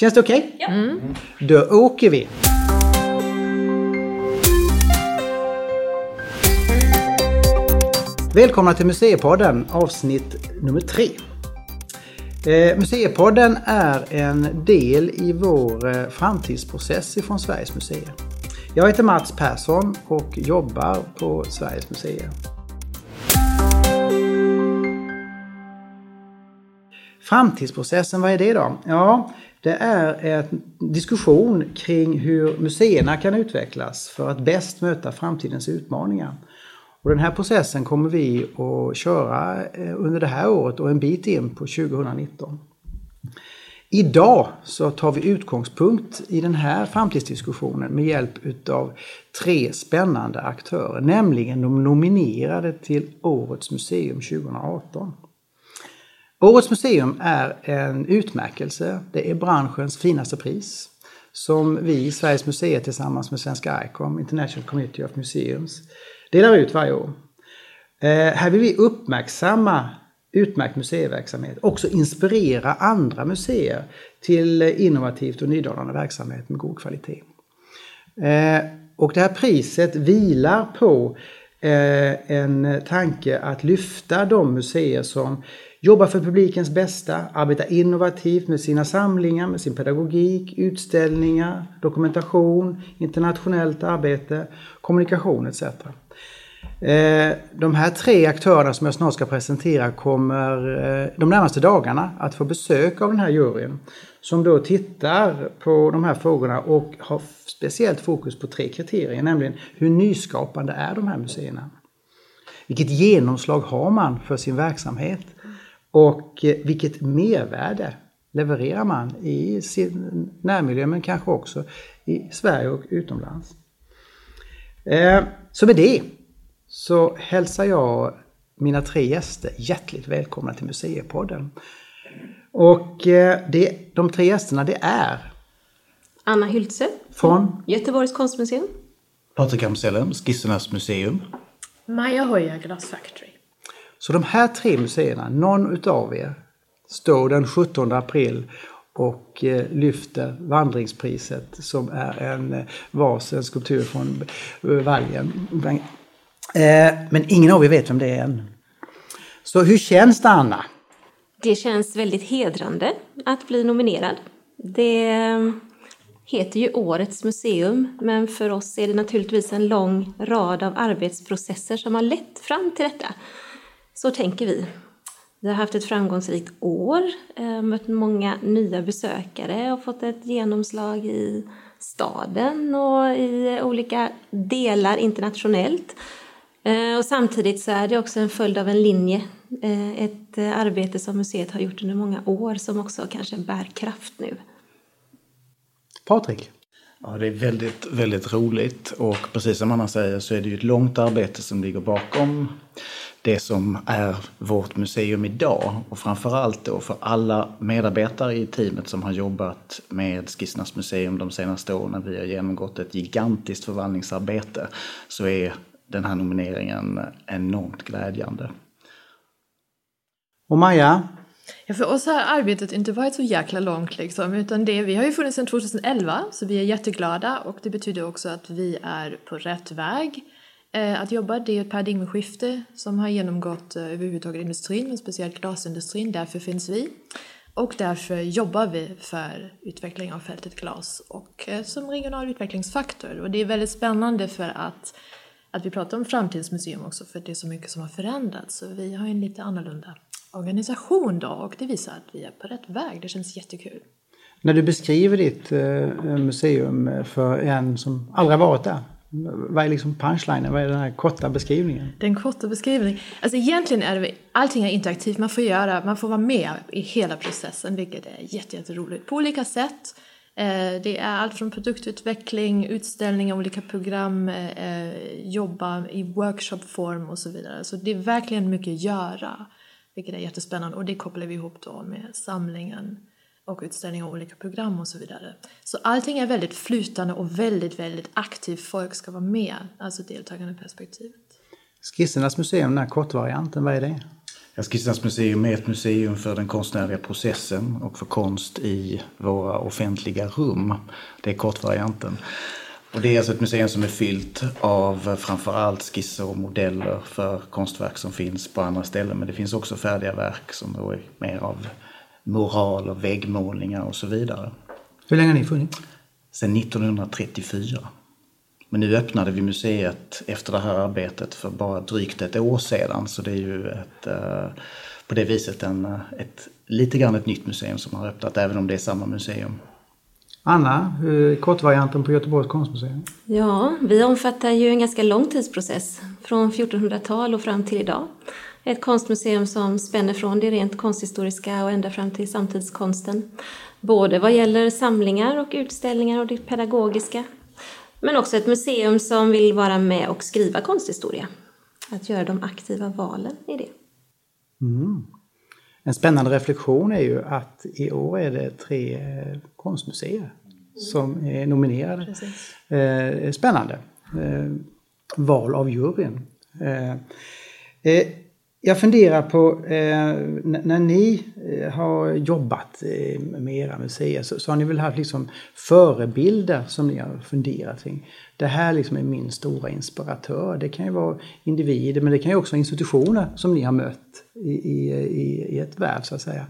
Känns det okej? Okay? Ja. Mm. Då åker vi! Välkomna till Museipodden avsnitt nummer tre. Eh, Museipodden är en del i vår eh, framtidsprocess ifrån Sveriges museer. Jag heter Mats Persson och jobbar på Sveriges museer. Framtidsprocessen, vad är det då? Ja, det är en diskussion kring hur museerna kan utvecklas för att bäst möta framtidens utmaningar. Och den här processen kommer vi att köra eh, under det här året och en bit in på 2019. Idag så tar vi utgångspunkt i den här framtidsdiskussionen med hjälp utav tre spännande aktörer, nämligen de nominerade till Årets museum 2018. Årets museum är en utmärkelse. Det är branschens finaste pris som vi i Sveriges museer tillsammans med Svenska ICOM, International Committee of Museums, delar ut varje år. Eh, här vill vi uppmärksamma utmärkt museiverksamhet, också inspirera andra museer till innovativt och nydanande verksamhet med god kvalitet. Eh, och det här priset vilar på eh, en tanke att lyfta de museer som Jobba för publikens bästa, arbeta innovativt med sina samlingar, med sin pedagogik, utställningar, dokumentation, internationellt arbete, kommunikation etc. Eh, de här tre aktörerna som jag snart ska presentera kommer eh, de närmaste dagarna att få besök av den här juryn som då tittar på de här frågorna och har speciellt fokus på tre kriterier, nämligen hur nyskapande är de här museerna? Vilket genomslag har man för sin verksamhet? Och eh, vilket mervärde levererar man i sin närmiljö men kanske också i Sverige och utomlands? Så med det så hälsar jag mina tre gäster hjärtligt välkomna till Museipodden. Och eh, det, de tre gästerna det är Anna Hyltze från Göteborgs konstmuseum. Patrik Amsellem, Skissernas museum. Maja Hoja, Glass Factory. Så de här tre museerna, någon utav er står den 17 april och eh, lyfter vandringspriset som är en eh, vas, en skulptur från eh, Valjen. Men ingen av er vet vem det är än. Så hur känns det Anna? Det känns väldigt hedrande att bli nominerad. Det heter ju Årets museum, men för oss är det naturligtvis en lång rad av arbetsprocesser som har lett fram till detta. Så tänker vi. Vi har haft ett framgångsrikt år, eh, mött många nya besökare och fått ett genomslag i staden och i olika delar internationellt. Eh, och samtidigt så är det också en följd av en linje, eh, ett arbete som museet har gjort under många år som också kanske bär kraft nu. Patrik? Ja, det är väldigt, väldigt roligt och precis som Anna säger så är det ju ett långt arbete som ligger bakom det som är vårt museum idag och framförallt då för alla medarbetare i teamet som har jobbat med Skissernas museum de senaste åren när vi har genomgått ett gigantiskt förvandlingsarbete så är den här nomineringen enormt glädjande. Och Maja? Ja, för oss har arbetet inte varit så jäkla långt liksom, utan det, vi har ju funnits sedan 2011 så vi är jätteglada och det betyder också att vi är på rätt väg eh, att jobba. Det är ett paradigmskifte som har genomgått eh, överhuvudtaget industrin, men speciellt glasindustrin, därför finns vi. Och därför jobbar vi för utveckling av fältet glas och eh, som regional utvecklingsfaktor. Och det är väldigt spännande för att att vi pratar om framtidsmuseum också för det är så mycket som har förändrats. Så vi har en lite annorlunda organisation då och det visar att vi är på rätt väg. Det känns jättekul. När du beskriver ditt eh, museum för en som aldrig varit där, vad är liksom punchlinen? Vad är den här korta beskrivningen? Den korta beskrivningen? Alltså egentligen är det, allting är interaktivt. Man får göra, man får vara med i hela processen vilket är jätteroligt på olika sätt. Eh, det är allt från produktutveckling, utställningar, olika program, eh, jobba i workshopform och så vidare. Så det är verkligen mycket att göra, vilket är jättespännande. Och det kopplar vi ihop då med samlingen och utställningar och olika program och så vidare. Så allting är väldigt flytande och väldigt, väldigt aktivt. Folk ska vara med, alltså deltagande perspektivet. Skissernas museum, den här kortvarianten, vad är det? Skissarnas museum är ett museum för den konstnärliga processen och för konst i våra offentliga rum. Det är kortvarianten. Och det är alltså ett museum som är fyllt av framförallt skisser och modeller för konstverk som finns på andra ställen. Men det finns också färdiga verk som då är mer av moral och väggmålningar och så vidare. Hur länge har ni funnits? Sedan 1934. Men nu öppnade vi museet efter det här arbetet för bara drygt ett år sedan. Så det är ju ett, eh, på det viset en, ett, lite grann ett nytt museum som har öppnat, även om det är samma museum. Anna, kortvarianten på Göteborgs konstmuseum? Ja, vi omfattar ju en ganska lång tidsprocess, från 1400-tal och fram till idag. Ett konstmuseum som spänner från det rent konsthistoriska och ända fram till samtidskonsten. Både vad gäller samlingar och utställningar och det pedagogiska. Men också ett museum som vill vara med och skriva konsthistoria. Att göra de aktiva valen i det. Mm. En spännande reflektion är ju att i år är det tre eh, konstmuseer som är nominerade. Precis. Eh, spännande. Eh, val av juryn. Jag funderar på, eh, när ni eh, har jobbat eh, med era museer så, har ni väl haft liksom förebilder som ni har funderat kring. Det här liksom är min stora inspiratör. Det kan ju vara individer men det kan ju också vara institutioner som ni har mött i, i, i ett värv så att säga.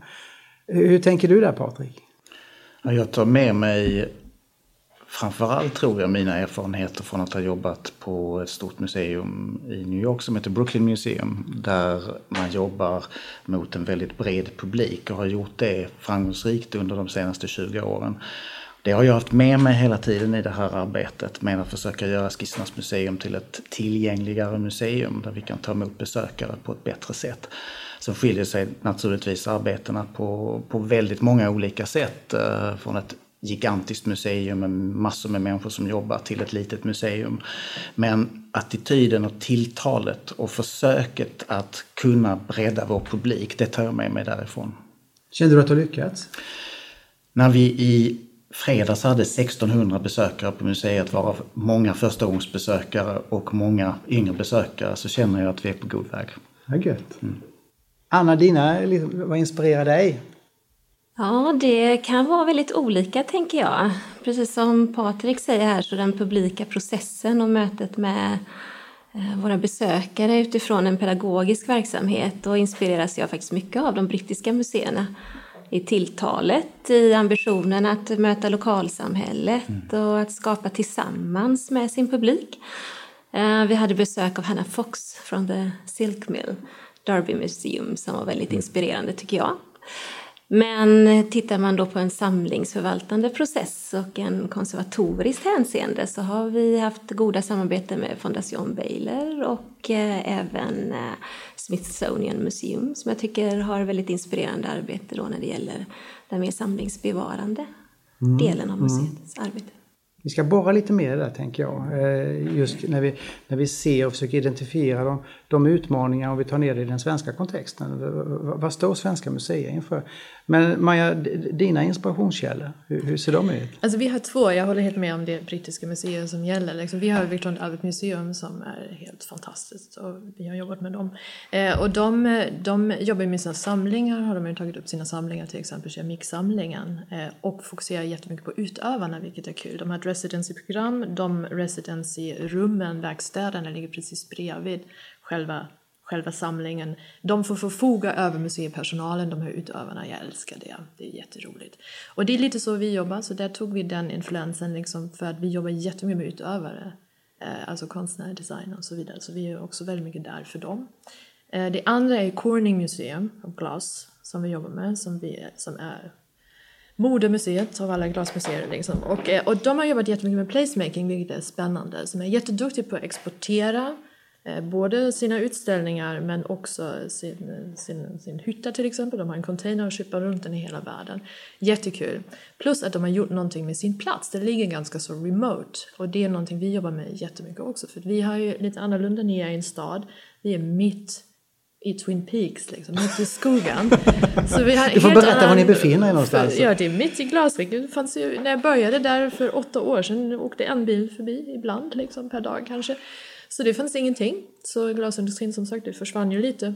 Hur tänker du där Patrik? Jag tar med mig framförallt tror jag mina erfarenheter från att ha jobbat på ett stort museum i New York som heter Brooklyn Museum. Där man jobbar mot en väldigt bred publik och har gjort det framgångsrikt under de senaste 20 åren. Det har jag haft med mig hela tiden i det här arbetet med att försöka göra Skissernas museum till ett tillgängligare museum där vi kan ta emot besökare på ett bättre sätt. Sen skiljer sig naturligtvis arbetena på, på väldigt många olika sätt. Eh, från ett gigantiskt museum med massor med människor som jobbar till ett litet museum. Men attityden och tilltalet och försöket att kunna bredda vår publik, det tar jag med mig därifrån. Kände du att du lyckats? När vi i fredags hade 1600 besökare på museet varav många förstagångsbesökare och många yngre besökare så känner jag att vi är på god väg. Ja, gött. Mm. Anna, dina, vad inspirerar dig? Ja, det kan vara väldigt olika tänker jag. Precis som Patrik säger här så den publika processen och mötet med eh, våra besökare utifrån en pedagogisk verksamhet och inspireras jag faktiskt mycket av de brittiska museerna i tilltalet, i ambitionen att möta lokalsamhället mm. och att skapa tillsammans med sin publik. Eh, vi hade besök av Hannah Fox från The Silk Mill, Derby Museum, som var väldigt mm. inspirerande tycker jag. Men tittar man då på en samlingsförvaltande process och en konservatoriskt hänseende så har vi haft goda samarbeten med Fondation Baylor och eh, även eh, Smithsonian Museum som jag tycker har väldigt inspirerande arbete då när det gäller den mer samlingsbevarande mm. delen av mm. museets mm. arbete. Vi ska borra lite mer där tänker jag. Eh, just när vi, när vi ser och försöker identifiera de, de utmaningar, om vi tar ner det i den svenska kontexten. Vad står svenska museer inför? Men Maja, dina inspirationskällor, hur, hur, ser de ut? Alltså vi har två, jag håller helt med om det brittiska museet som gäller. Liksom, vi har Victoria Albert Museum som är helt fantastiskt och vi har jobbat med dem. Eh, och de, de jobbar med sina samlingar, har de tagit upp sina samlingar, till exempel keramiksamlingen eh, och fokuserar jättemycket på utövarna, vilket är kul. De har ett Residency-program, de Residency-rummen, verkstäderna ligger precis bredvid själva själva samlingen. De får förfoga över museipersonalen, de här utövarna. Jag älskar det. Det är jätteroligt. Och det är lite så vi jobbar, så där tog vi den influensen liksom för att vi jobbar jättemycket med utövare. Eh, alltså konstnärer, design och så vidare. Så vi är också väldigt mycket där för dem. Eh, det andra är Corning Museum of Glass som vi jobbar med, som, vi, som är modemuseet av alla glasmuseer. Liksom. Och, eh, och de har jobbat jättemycket med placemaking, vilket är spännande. Som är jätteduktiga på att exportera både sina utställningar men också sin, sin, sin hytta till exempel. De har en container och skippar runt den i hela världen. Jättekul. Plus att de har gjort någonting med sin plats. Det ligger ganska så remote. Och det är någonting vi jobbar med jättemycket också. För vi har ju lite annorlunda, ni är i en stad. Vi är mitt i Twin Peaks, liksom, mitt i skogen. Så vi har du får berätta annan... var ni befinner er någonstans. Ja, det är mitt i Glasvik. Det fanns ju, när jag började där för åtta år sedan åkte en bil förbi ibland, liksom, per dag kanske. Så det fanns ingenting. Så glasindustrin som sagt, det försvann ju lite.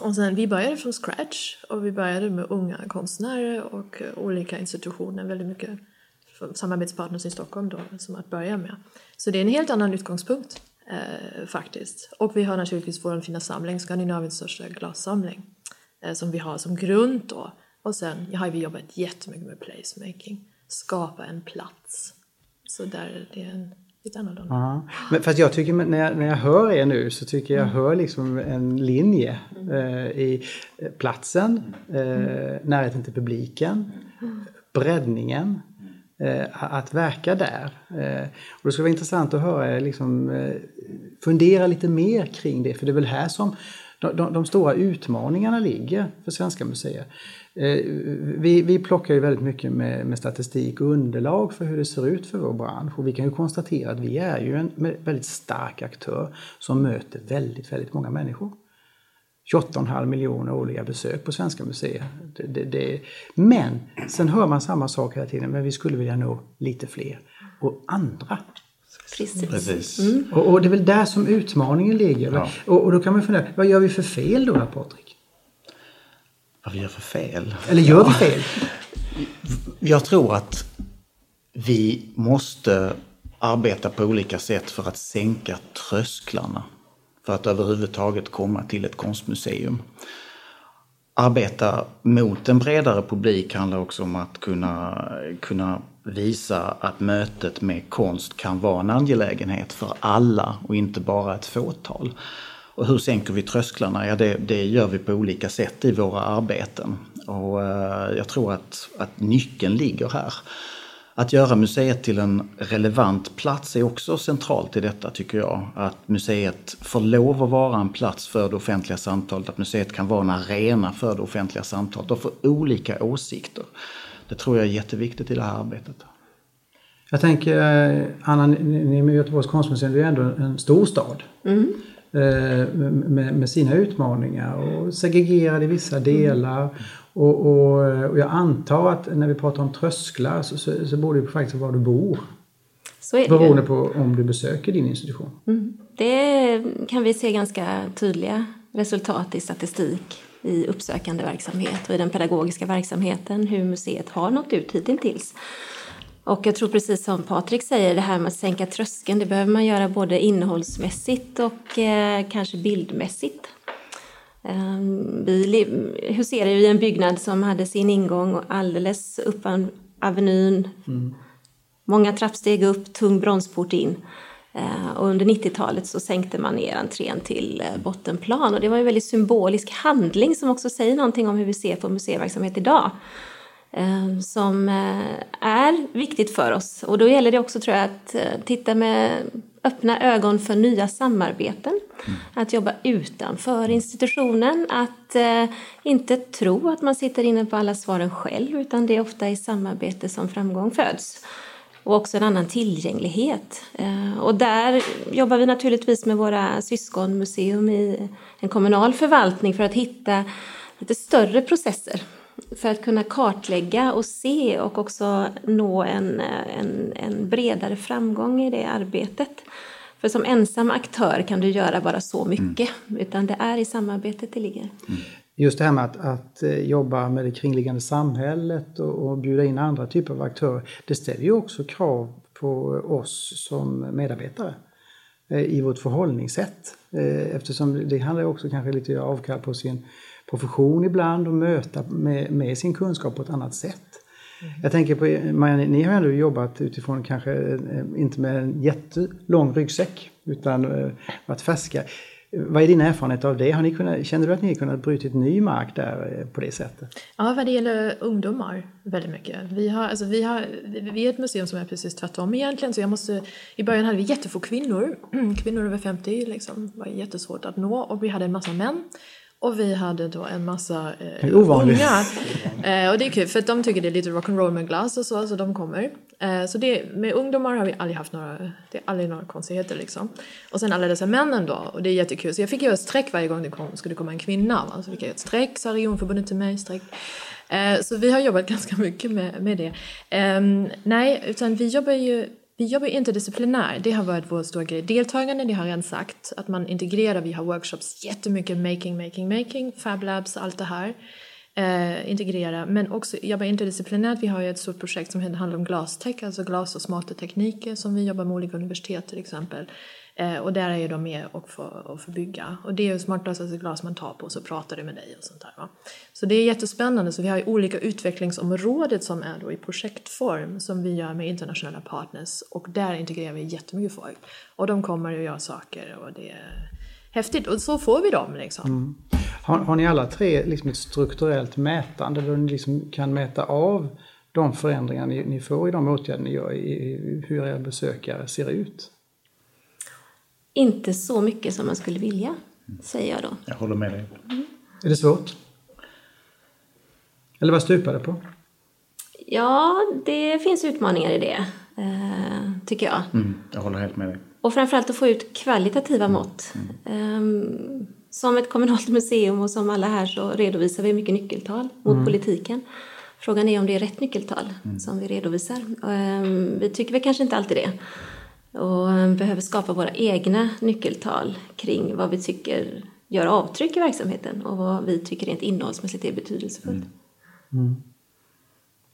Och sen, vi började från scratch och vi började med unga konstnärer och eh, olika institutioner, väldigt mycket samarbetspartners i Stockholm då, som att börja med. Så det är en helt annan utgångspunkt eh, faktiskt. Och vi har naturligtvis vår fina samling, Skandinaviens största glassamling, eh, som vi har som grund då. Och sen har vi jobbat jättemycket med placemaking, skapa en plats. Så där det är en lite annorlunda. Ja. Men fast jag tycker när jag, när jag hör er nu så tycker jag Mm. hör liksom en linje eh, i platsen, eh, närheten till publiken, breddningen, eh, att verka där. Eh, och det skulle vara intressant att höra liksom, eh, fundera lite mer kring det, för det är väl här som de, de, de stora utmaningarna ligger för svenska museer. Eh, vi, vi plockar ju väldigt mycket med, med statistik och underlag för hur det ser ut för vår bransch och vi kan ju konstatera att vi är ju en väldigt stark aktör som möter väldigt, väldigt många människor. 28,5 miljoner årliga besök på svenska museer. Det, det, det. Men sen hör man samma sak hela tiden, men vi skulle vilja nå lite fler och andra. Precis. Precis. Och, och det är väl där som utmaningen ligger. Ja. Och, och då kan man fundera, vad gör vi för fel då, Patrik? Vad vi gör för fel? Eller gör vi fel? Jag tror att vi måste arbeta på olika sätt för att sänka trösklarna. För att överhuvudtaget komma till ett konstmuseum. Arbeta mot en bredare publik handlar också om att kunna, kunna visa att mötet med konst kan vara en angelägenhet för alla och inte bara ett fåtal. Och hur sänker vi trösklarna? Ja, det, det gör vi på olika sätt i våra arbeten. Och eh, jag tror att, att nyckeln ligger här. Att göra museet till en relevant plats är också centralt i detta tycker jag. Att museet får lov att vara en plats för det offentliga samtalet, att museet kan vara en arena för det offentliga samtalet och för olika åsikter. Det tror jag är jätteviktigt i det här arbetet. Jag tänker, eh, Anna, ni med Göteborgs konstmuseum, det är ändå en stor stad. Eh, Med, med sina utmaningar och segregerad i vissa delar. Och, och, och jag antar att när vi pratar om trösklar så, så, så beror det faktiskt på var du bor. Så är det ju. Beroende på om du besöker din institution. Det kan vi se ganska tydliga resultat i statistik i uppsökande verksamhet och i den pedagogiska verksamheten, hur museet har nått ut hittills. Och jag tror precis som Patrik säger, det här med att sänka tröskeln, det behöver man göra både innehållsmässigt och eh, kanske bildmässigt. Eh, vi huserar ju i en byggnad som hade sin ingång alldeles upp an- Avenyn, Många trappsteg upp, tung bronsport in. Eh, Och under 90-talet så sänkte man ner entrén till eh, bottenplan. Och det var en väldigt symbolisk handling som också säger någonting om hur vi ser på museiverksamhet idag. Eh, Som är viktigt för oss. Och då gäller det också tror jag att titta med öppna ögon för nya samarbeten. Att jobba utanför institutionen, att inte tro att man sitter inne på alla svaren själv utan det är ofta i samarbete som framgång föds och också en annan tillgänglighet. Eh, Och där jobbar vi naturligtvis med våra syskonmuseum i en kommunal förvaltning för att hitta lite större processer för att kunna kartlägga och se och också nå en, eh, en, en bredare framgång i det arbetet. För som ensam aktör kan du göra bara så mycket, utan det är i samarbetet det ligger. Just det här med att, att eh, jobba med det kringliggande samhället och, och bjuda in andra typer av aktörer. Det ställer ju också krav på oss som medarbetare eh, i vårt förhållningssätt. Eh, Eftersom det handlar också kanske lite om att avkall på sin profession ibland och möta med, med sin kunskap på ett annat sätt. Jag tänker på, Marianne, ni har ändå jobbat utifrån kanske inte med en jättelång ryggsäck utan varit färska. Vad är din erfarenhet av det? Har ni kunnat, känner du att ni har kunnat bryta ny mark där eh, på det sättet? Ja, vad det gäller ungdomar väldigt mycket. Vi, har, alltså, vi, har, vi är ett museum som är precis tvärtom egentligen. Så jag måste, I början hade vi jättefå kvinnor. Kvinnor över 50 liksom, var jättesvårt att nå. Och vi hade en massa män. Och vi hade då en massa eh, ovanligt. unga. Eh, och det är kul för att de tycker det är lite rock'n'roll med glass och så, så de kommer. Eh, så det, med ungdomar har vi aldrig haft några, det är aldrig några konstigheter liksom. Och sen alla dessa männen då, och det är jättekul. Så jag fick göra ett streck varje gång det kom, skulle komma en kvinna. Va? Så fick jag ett streck, sa regionförbundet till mig, streck. Eh, så vi har jobbat ganska mycket med, med det. Ehm, nej, utan vi jobbar ju vi jobbar interdisciplinär, det har varit vår stora grej. Deltagande, det har jag redan sagt, att man integrerar, vi har workshops, jättemycket making, making, making, fab labs, allt det här. Eh, integrera, men också jobba interdisciplinärt. Vi har ju ett stort projekt som handlar om glastech, alltså glas och smarta tekniker som vi jobbar med olika universitet till exempel. Eh, och där är ju de med och får, och får bygga. Och det är ju smartaste glas man tar på och så pratar du med dig och sånt där. Va? Så det är jättespännande. Så vi har ju olika utvecklingsområden som är då i projektform som vi gör med internationella partners och där integrerar vi jättemycket folk. Och de kommer och gör saker och det är häftigt och så får vi dem liksom. Mm. Har, har, ni alla tre liksom ett strukturellt mätande där ni liksom kan mäta av de förändringar ni, ni får i de åtgärder ni gör i, i hur era besökare ser ut? Inte så mycket som man skulle vilja, säger jag då. Jag håller med dig. Mm. Är det svårt? Eller vad stupar det på? Ja, det finns utmaningar i det, eh, tycker jag. Mm, jag håller helt med dig. Och framförallt att få ut kvalitativa mått. Mm. Som ett kommunalt museum och som alla här så redovisar vi mycket nyckeltal mot mm. politiken. Frågan är om det är rätt nyckeltal mm. som vi redovisar. Ehm, vi tycker väl kanske inte alltid det. Och ehm, behöver skapa våra egna nyckeltal kring vad vi tycker gör avtryck i verksamheten och vad vi tycker rent innehållsmässigt är betydelsefullt. Mm. Mm.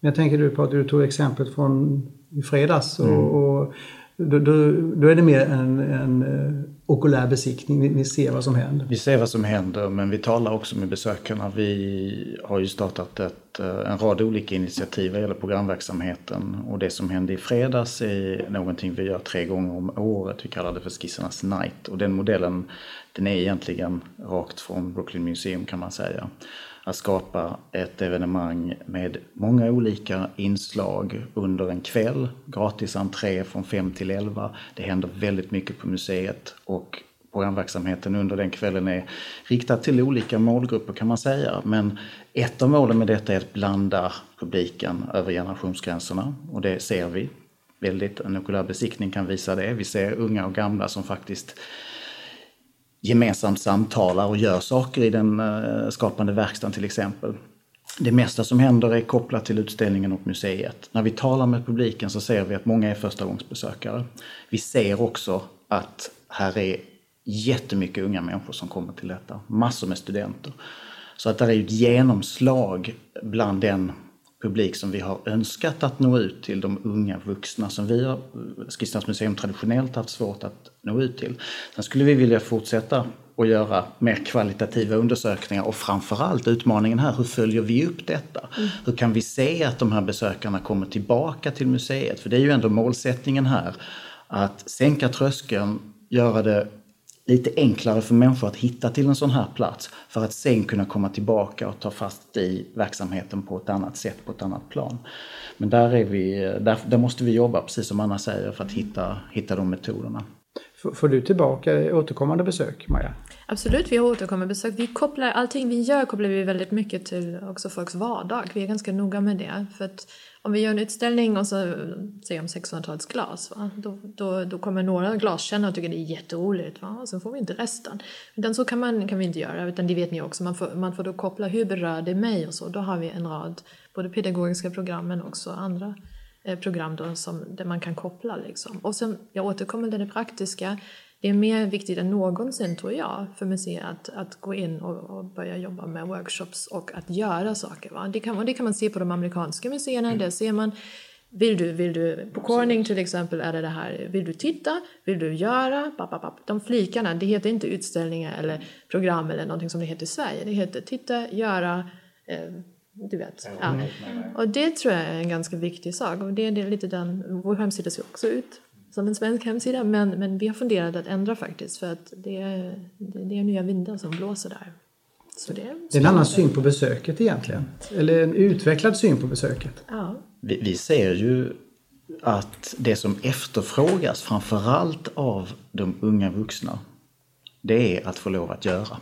Jag tänker du på att du tog exemplet från i fredags och, mm. och då, då, då, är det mer en, en uh, okulär besiktning, ni, ser vad som händer? Vi ser vad som händer men vi talar också med besökarna. Vi har ju startat ett, eh, en rad olika initiativ vad gäller programverksamheten och det som hände i fredags är någonting vi gör tre gånger om året. Vi kallar det för Skissernas Night och den modellen den är egentligen rakt från Brooklyn Museum kan man säga att skapa ett evenemang med många olika inslag under en kväll. Gratis entré från 5 till 11. Det händer väldigt mycket på museet och programverksamheten under den kvällen är riktad till olika målgrupper kan man säga. Men ett av målen med detta är att blanda publiken över generationsgränserna och det ser vi väldigt. En okulär besiktning kan visa det. Vi ser unga och gamla som faktiskt gemensamt samtalar och gör saker i den eh, skapande verkstaden till exempel. Det mesta som händer är kopplat till utställningen och museet. När vi talar med publiken så ser vi att många är förstagångsbesökare. Vi ser också att här är jättemycket unga människor som kommer till detta. Massor med studenter. Så att det är ett genomslag bland den publik som vi har önskat att nå ut till, de unga vuxna som vi har, Skistarnas museum traditionellt haft svårt att nå ut till. Sen skulle vi vilja fortsätta att göra mer kvalitativa undersökningar och framförallt utmaningen här, hur följer vi upp detta? Mm. Hur kan vi se att de här besökarna kommer tillbaka till museet? För det är ju ändå målsättningen här, att sänka tröskeln, göra det lite enklare för människor att hitta till en sån här plats för att sen kunna komma tillbaka och ta fast i verksamheten på ett annat sätt, på ett annat plan. Men där, är vi, där, där måste vi jobba, precis som Anna säger, för att hitta, hitta de metoderna. Får du tillbaka återkommande besök, Maja? Absolut, vi har återkommande besök. Vi kopplar, allting vi gör kopplar vi väldigt mycket till också folks vardag. Vi är ganska noga med det. För att om vi gör en utställning och så säger om 1600-talets glas, va? Då, då, då kommer några glaskännare och tycker det är jätteroligt, va? och sen får vi inte resten. Utan så kan, man, kan vi inte göra, utan det vet ni också. Man får, man får då koppla hur berör det mig och så. Då har vi en rad både pedagogiska program men också andra eh, program då som, där man kan koppla. Liksom. Och sen, jag återkommer till det praktiska. Det är mer viktigt än någonsin, tror jag, för museer att, att gå in och, och börja jobba med workshops och att göra saker. Va? Det, kan, det kan man se på de amerikanska museerna. Mm. Där ser man vill du, vill du, på Corning till exempel är det det här, vill du titta, vill du göra, bap, bap, bap. de flikarna, det heter inte utställningar eller program eller någonting som det heter i Sverige, det heter titta, göra, eh, du vet. Ja. Och det tror jag är en ganska viktig sak och det är lite den, vår hemsida ser också ut som en svensk hemsida men, men vi har funderat att ändra faktiskt för att det är, det är nya vindar som blåser där. Så det, är det är en annan syn på besöket egentligen. Eller en utvecklad syn på besöket. Ja. Vi, vi ser ju att det som efterfrågas framförallt av de unga vuxna det är att få lov att göra.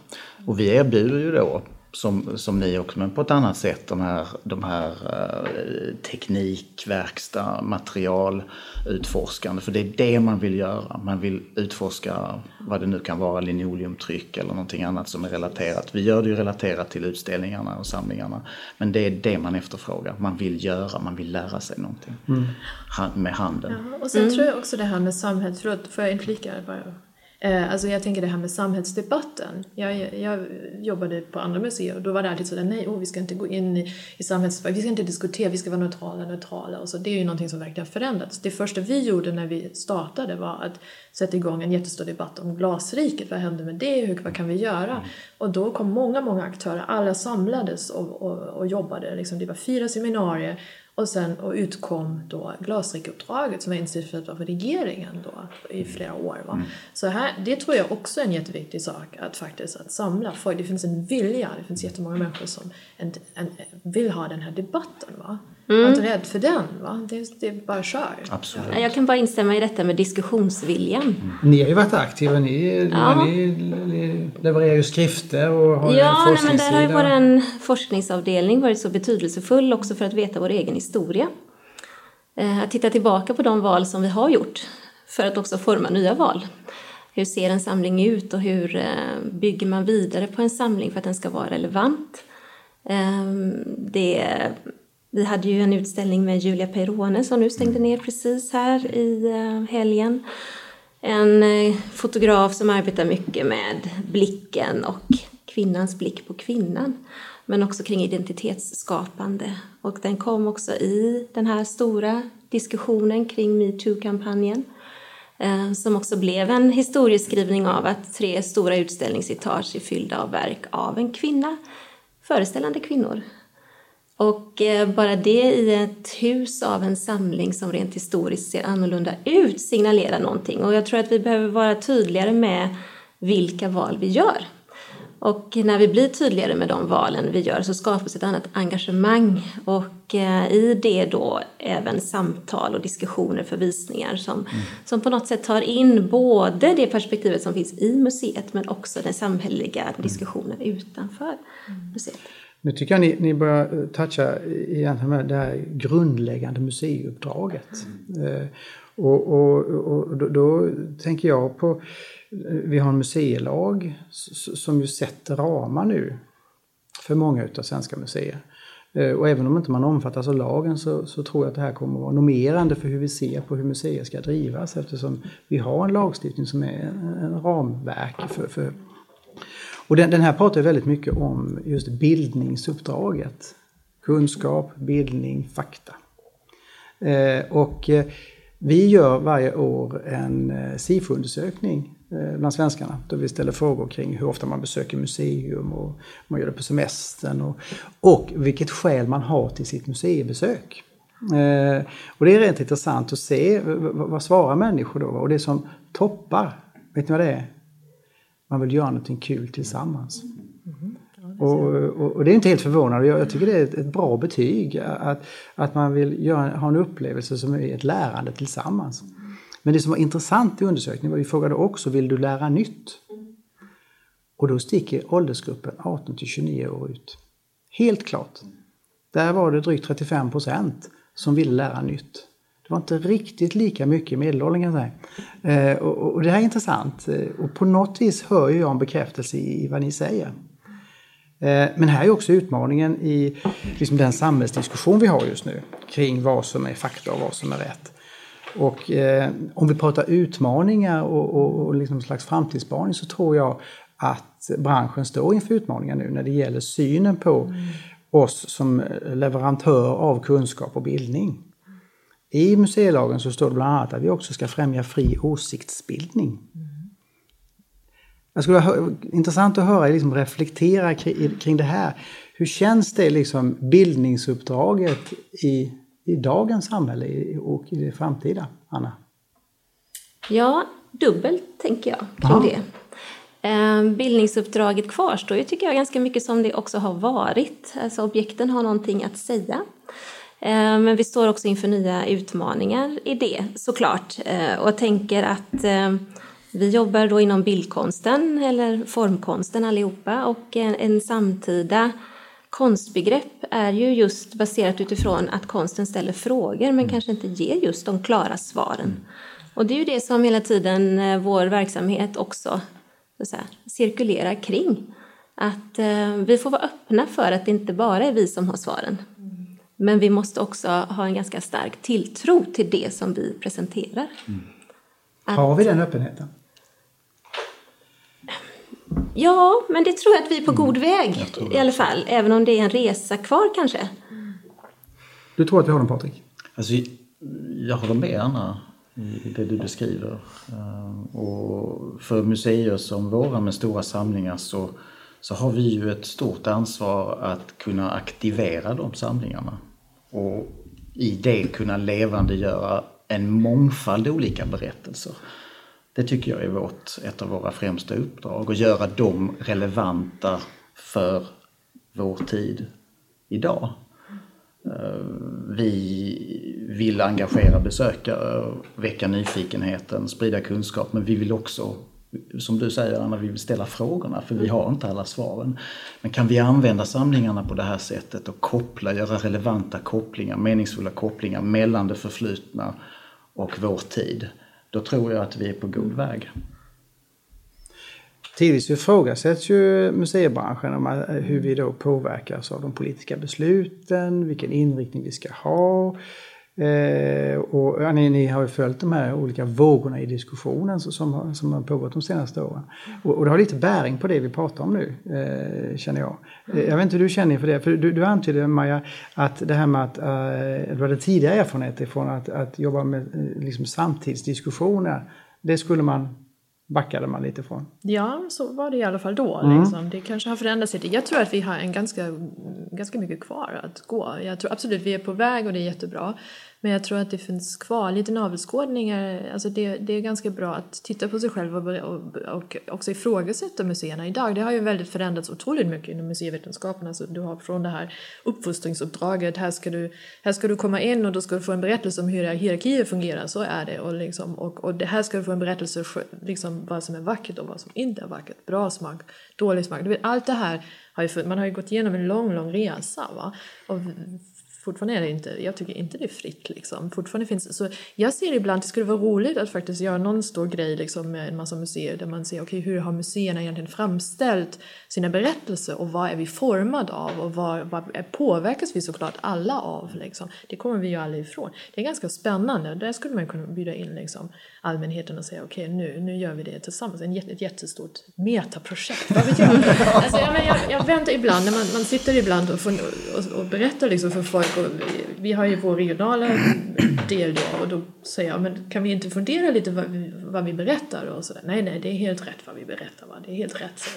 Och vi erbjuder ju då som, som ni också, men på ett annat sätt. De här, de här uh, teknik, verkstad, material, utforskande. För det är det man vill göra. Man vill utforska vad det nu kan vara, linoleumtryck eller någonting annat som är relaterat. Vi gör det ju relaterat till utställningarna och samlingarna. Men det är det man efterfrågar. Man vill göra, man vill lära sig någonting mm. med handen. Ja, och sen mm. tror jag också det här med samhället, förlåt, får jag inflika bara? Eh, alltså jag tänker det här med samhällsdebatten. Jag, jag jobbade på andra museer och då var det alltid sådär, nej, oh, vi ska inte gå in i, i samhällsdebatten, vi ska inte diskutera, vi ska vara neutrala, neutrala. Och så. Det är ju någonting som verkligen har förändrats. Det första vi gjorde när vi startade var att sätta igång en jättestor debatt om glasriket. Vad hände med det? Hur, vad kan vi göra? Och då kom många, många aktörer, alla samlades och, och, och jobbade. Liksom, det var fyra seminarier och sen och utkom då Glasrikeuppdraget som var initierat av regeringen då i flera år. Va? Mm. Så här, det tror jag också är en jätteviktig sak att faktiskt att samla folk. Det finns en vilja, det finns jättemånga människor som en, en, vill ha den här debatten. Va? Mm. Var inte rädd för den. Va? Det, det är bara kör. Absolut. Jag kan bara instämma i detta med diskussionsviljan. Mm. Ni har ju varit aktiva. Ni, ja. ni levererar ju skrifter och har ja, en forskningssida. Ja, men där har ju vår forskningsavdelning varit så betydelsefull också för att veta vår egen historia. Eh, att titta tillbaka på de val som vi har gjort för att också forma nya val. Hur ser en samling ut och hur eh, bygger man vidare på en samling för att den ska vara relevant? Ehm, det vi hade ju en utställning med Julia Peirone som nu stängde ner precis här i eh, helgen. En eh, fotograf som arbetar mycket med blicken och kvinnans blick på kvinnan. Men också kring identitetsskapande. Och den kom också i den här stora diskussionen kring metoo-kampanjen. Eh, som också blev en historieskrivning av att tre stora utställningsetage är fyllda av verk av en kvinna, föreställande kvinnor och eh, bara det i ett hus av en samling som rent historiskt ser annorlunda ut signalerar någonting. Och jag tror att vi behöver vara tydligare med vilka val vi gör. Och när vi blir tydligare med de valen vi gör så skapas ett annat engagemang och eh, i det då även samtal och diskussioner för visningar som, mm. som på något sätt tar in både det perspektivet som finns i museet men också den samhälleliga diskussionen utanför museet. Nu tycker jag ni, ni börjar eh, toucha egentligen med det här grundläggande museiuppdraget. Mm. och, och, och då, då, tänker jag på, eh, vi har en museilag som ju sätter ramar nu för många utav svenska museer. Och även om inte man omfattas av lagen så, så, tror jag att det här kommer att vara normerande för hur vi ser på hur museer ska drivas eftersom vi har en lagstiftning som är en ramverk för, för och den, den här pratar väldigt mycket om just bildningsuppdraget. Kunskap, bildning, fakta. Eh, och eh, vi gör varje år en eh, SIFO-undersökning eh, bland svenskarna då vi ställer frågor kring hur ofta man besöker museum och man gör det på semestern och, och vilket skäl man har till sitt museibesök. Eh, och det är rent intressant att se vad, vad svarar människor då? Och det som toppar, vet ni vad det är? Man vill göra någonting kul tillsammans. Mm. Ja, och, och, och, det är inte helt förvånande. Jag, jag tycker det är ett, ett, bra betyg att, att man vill göra, ha en upplevelse som är ett lärande tillsammans. Men det som var intressant i undersökningen var att vi frågade också, vill du lära nytt? Och då sticker åldersgruppen 18 till 29 år ut. Helt klart. Där var det drygt 35 procent som ville lära nytt. Det var inte riktigt lika mycket medelåldern kan jag säga. Eh, och, och, det här är intressant eh, och på något vis hör jag en bekräftelse i, i vad ni säger. Eh, men här är också utmaningen i liksom den samhällsdiskussion vi har just nu kring vad som är fakta och vad som är rätt. Och eh, om vi pratar utmaningar och, och, och liksom slags framtidsspaning så tror jag att branschen står inför utmaningar nu när det gäller synen på mm. oss som leverantör av kunskap och bildning. I museilagen så står det bland annat att vi också ska främja fri åsiktsbildning. Mm. Jag skulle vara intressant att höra er liksom reflektera kring, kring det här. Hur känns det liksom bildningsuppdraget i, i dagens samhälle och i det framtida, Anna? Ja, dubbelt tänker jag kring Aha. det. Ehm, bildningsuppdraget kvarstår ju tycker jag ganska mycket som det också har varit. Alltså objekten har någonting att säga. Eh, men vi står också inför nya utmaningar i det såklart. Eh, och tänker att eh, Vi jobbar då inom bildkonsten eller formkonsten allihopa och en, samtida konstbegrepp är ju just baserat utifrån att konsten ställer frågor men kanske inte ger just de klara svaren. Och det är ju det som hela tiden vår verksamhet också så säga, cirkulerar kring. Att vi får vara öppna för att det inte bara är vi som har svaren. Men vi måste också ha en ganska stark tilltro till det som vi presenterar. Mm. Har vi den öppenheten? Ja, men det tror jag att vi är på god mm. väg i alla fall. Även om det är en resa kvar kanske. Du tror att vi har den Patrik? Alltså, jag håller med Anna i det du beskriver. Eh, och för museer som våra med stora samlingar så, så har vi ju ett stort ansvar att kunna aktivera de samlingarna. Och i det kunna levandegöra en mångfald olika berättelser. Det tycker jag är vårt, ett av våra främsta uppdrag, att göra dem relevanta för vår tid idag. Eh, vi vill engagera besökare, väcka nyfikenheten, sprida kunskap, men vi vill också, som du säger Anna, vi vill ställa frågorna, för vi har inte alla svaren. Men kan vi använda samlingarna på det här sättet och koppla, göra relevanta kopplingar, meningsfulla kopplingar mellan det förflutna och vår tid, då tror jag att vi är på god väg. Tidvis ifrågasätts ju museibranschen om eh, hur vi då påverkas av de politiska besluten, vilken inriktning vi ska ha. Eh, och, ja, ni, ni, har ju följt de här olika vågorna i diskussionen som, som har pågått de senaste åren. Och, och, det har lite bäring på det vi pratar om nu, eh, känner jag. Eh, jag vet inte hur du känner inför det, för du, du antydde Maja att det här med att eh, du hade tidigare erfarenheter från att, att jobba med eh, liksom samtidsdiskussioner. Det skulle man backade man lite från. Ja, så var det i alla fall då. Mm. Liksom. Det kanske har förändrats lite. Jag tror att vi har en ganska, ganska mycket kvar att gå. Jag tror absolut vi är på väg och det är jättebra. Men jag tror att det finns kvar lite navelskådningar. Alltså det, det är ganska bra att titta på sig själv och, och, och också ifrågasätta museerna idag. Det har ju väldigt förändrats otroligt mycket inom museivetenskapen. Alltså du har från det här uppfostringsuppdraget, här ska, du, här ska du komma in och då ska du få en berättelse om hur hierarkier fungerar, så är det. Och, liksom, och, och det här ska du få en berättelse liksom vad som är vackert och vad som inte är vackert. Bra smak, dålig smak. Du vet, allt det här har ju, man har ju gått igenom en lång, lång resa. Va? Och fortfarande är det inte, jag tycker inte det är fritt liksom. Fortfarande finns så jag ser ibland att det skulle vara roligt att faktiskt göra någon stor grej liksom med en massa museer där man ser okej okay, hur har museerna egentligen framställt sina berättelser och vad är vi formade av och vad, vad påverkas vi såklart alla av liksom. Det kommer vi ju aldrig ifrån. Det är ganska spännande, där skulle man kunna bjuda in liksom allmänheten och säga okej okay, nu, nu gör vi det tillsammans, en ett jättestort metaprojekt. Vad vet jag? alltså, jag, jag, jag väntar ibland, när man, man sitter ibland och, får, och, och berättar liksom för folk och vi har ju vår regionala del då och då säger jag men kan vi inte fundera lite vad vi, vad vi berättar och så nej nej det är helt rätt vad vi berättar va? det är helt rätt så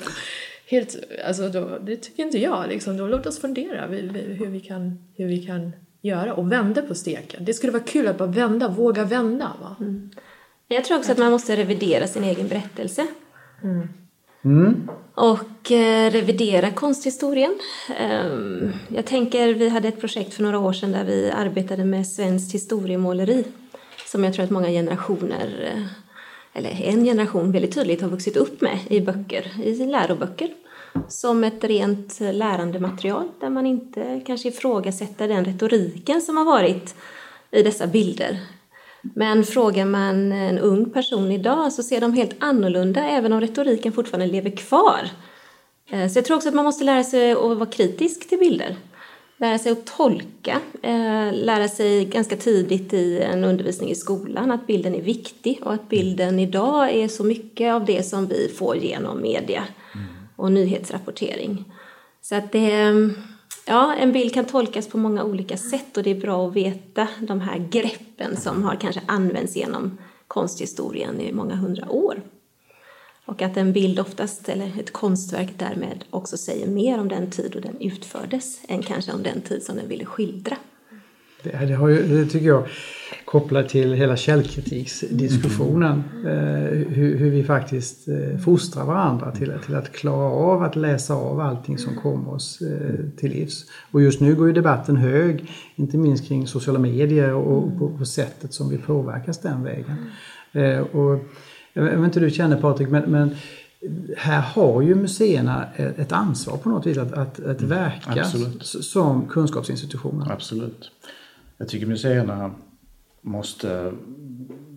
helt, alltså då, det tycker inte jag liksom då låt oss fundera hur vi kan, hur vi kan göra och vända på steken det skulle vara kul att bara vända, våga vända va? Mm. Jag tror också att man måste revidera sin egen berättelse. Mm. Mm. Och eh, revidera konsthistorien. Um, jag tänker, vi hade ett projekt för några år sedan där vi arbetade med svenskt historiemåleri som jag tror att många generationer, eh, eller en generation väldigt tydligt har vuxit upp med i böcker, i läroböcker som ett rent lärandematerial där man inte kanske ifrågasätter den retoriken som har varit i dessa bilder men frågar man en ung person idag så ser de helt annorlunda även om retoriken fortfarande lever kvar. Eh, så jag tror också att man måste lära sig att vara kritisk till bilder. Lära sig att tolka, eh, lära sig ganska tidigt i en undervisning i skolan att bilden är viktig och att bilden idag är så mycket av det som vi får genom media och nyhetsrapportering. Så att det Ja, en bild kan tolkas på många olika sätt och det är bra att veta de här greppen som har kanske använts genom konsthistorien i många hundra år. Och att en bild oftast, eller ett konstverk därmed, också säger mer om den tid då den utfördes än kanske om den tid som den ville skildra. Det, det, har ju, det tycker jag kopplat till hela källkritiksdiskussionen. Mm. Eh, hur, hur, vi faktiskt eh, fostrar varandra till, till att klara av att läsa av allting som kommer oss eh, till livs. Och just nu går ju debatten hög, inte minst kring sociala medier och, på, på, sättet som vi påverkas den vägen. Och Jag vet inte hur du känner Patrik, men, men här har ju museerna ett ansvar på något vis att, att, att verka Absolut. som kunskapsinstitutioner. Absolut. Jag tycker museerna måste,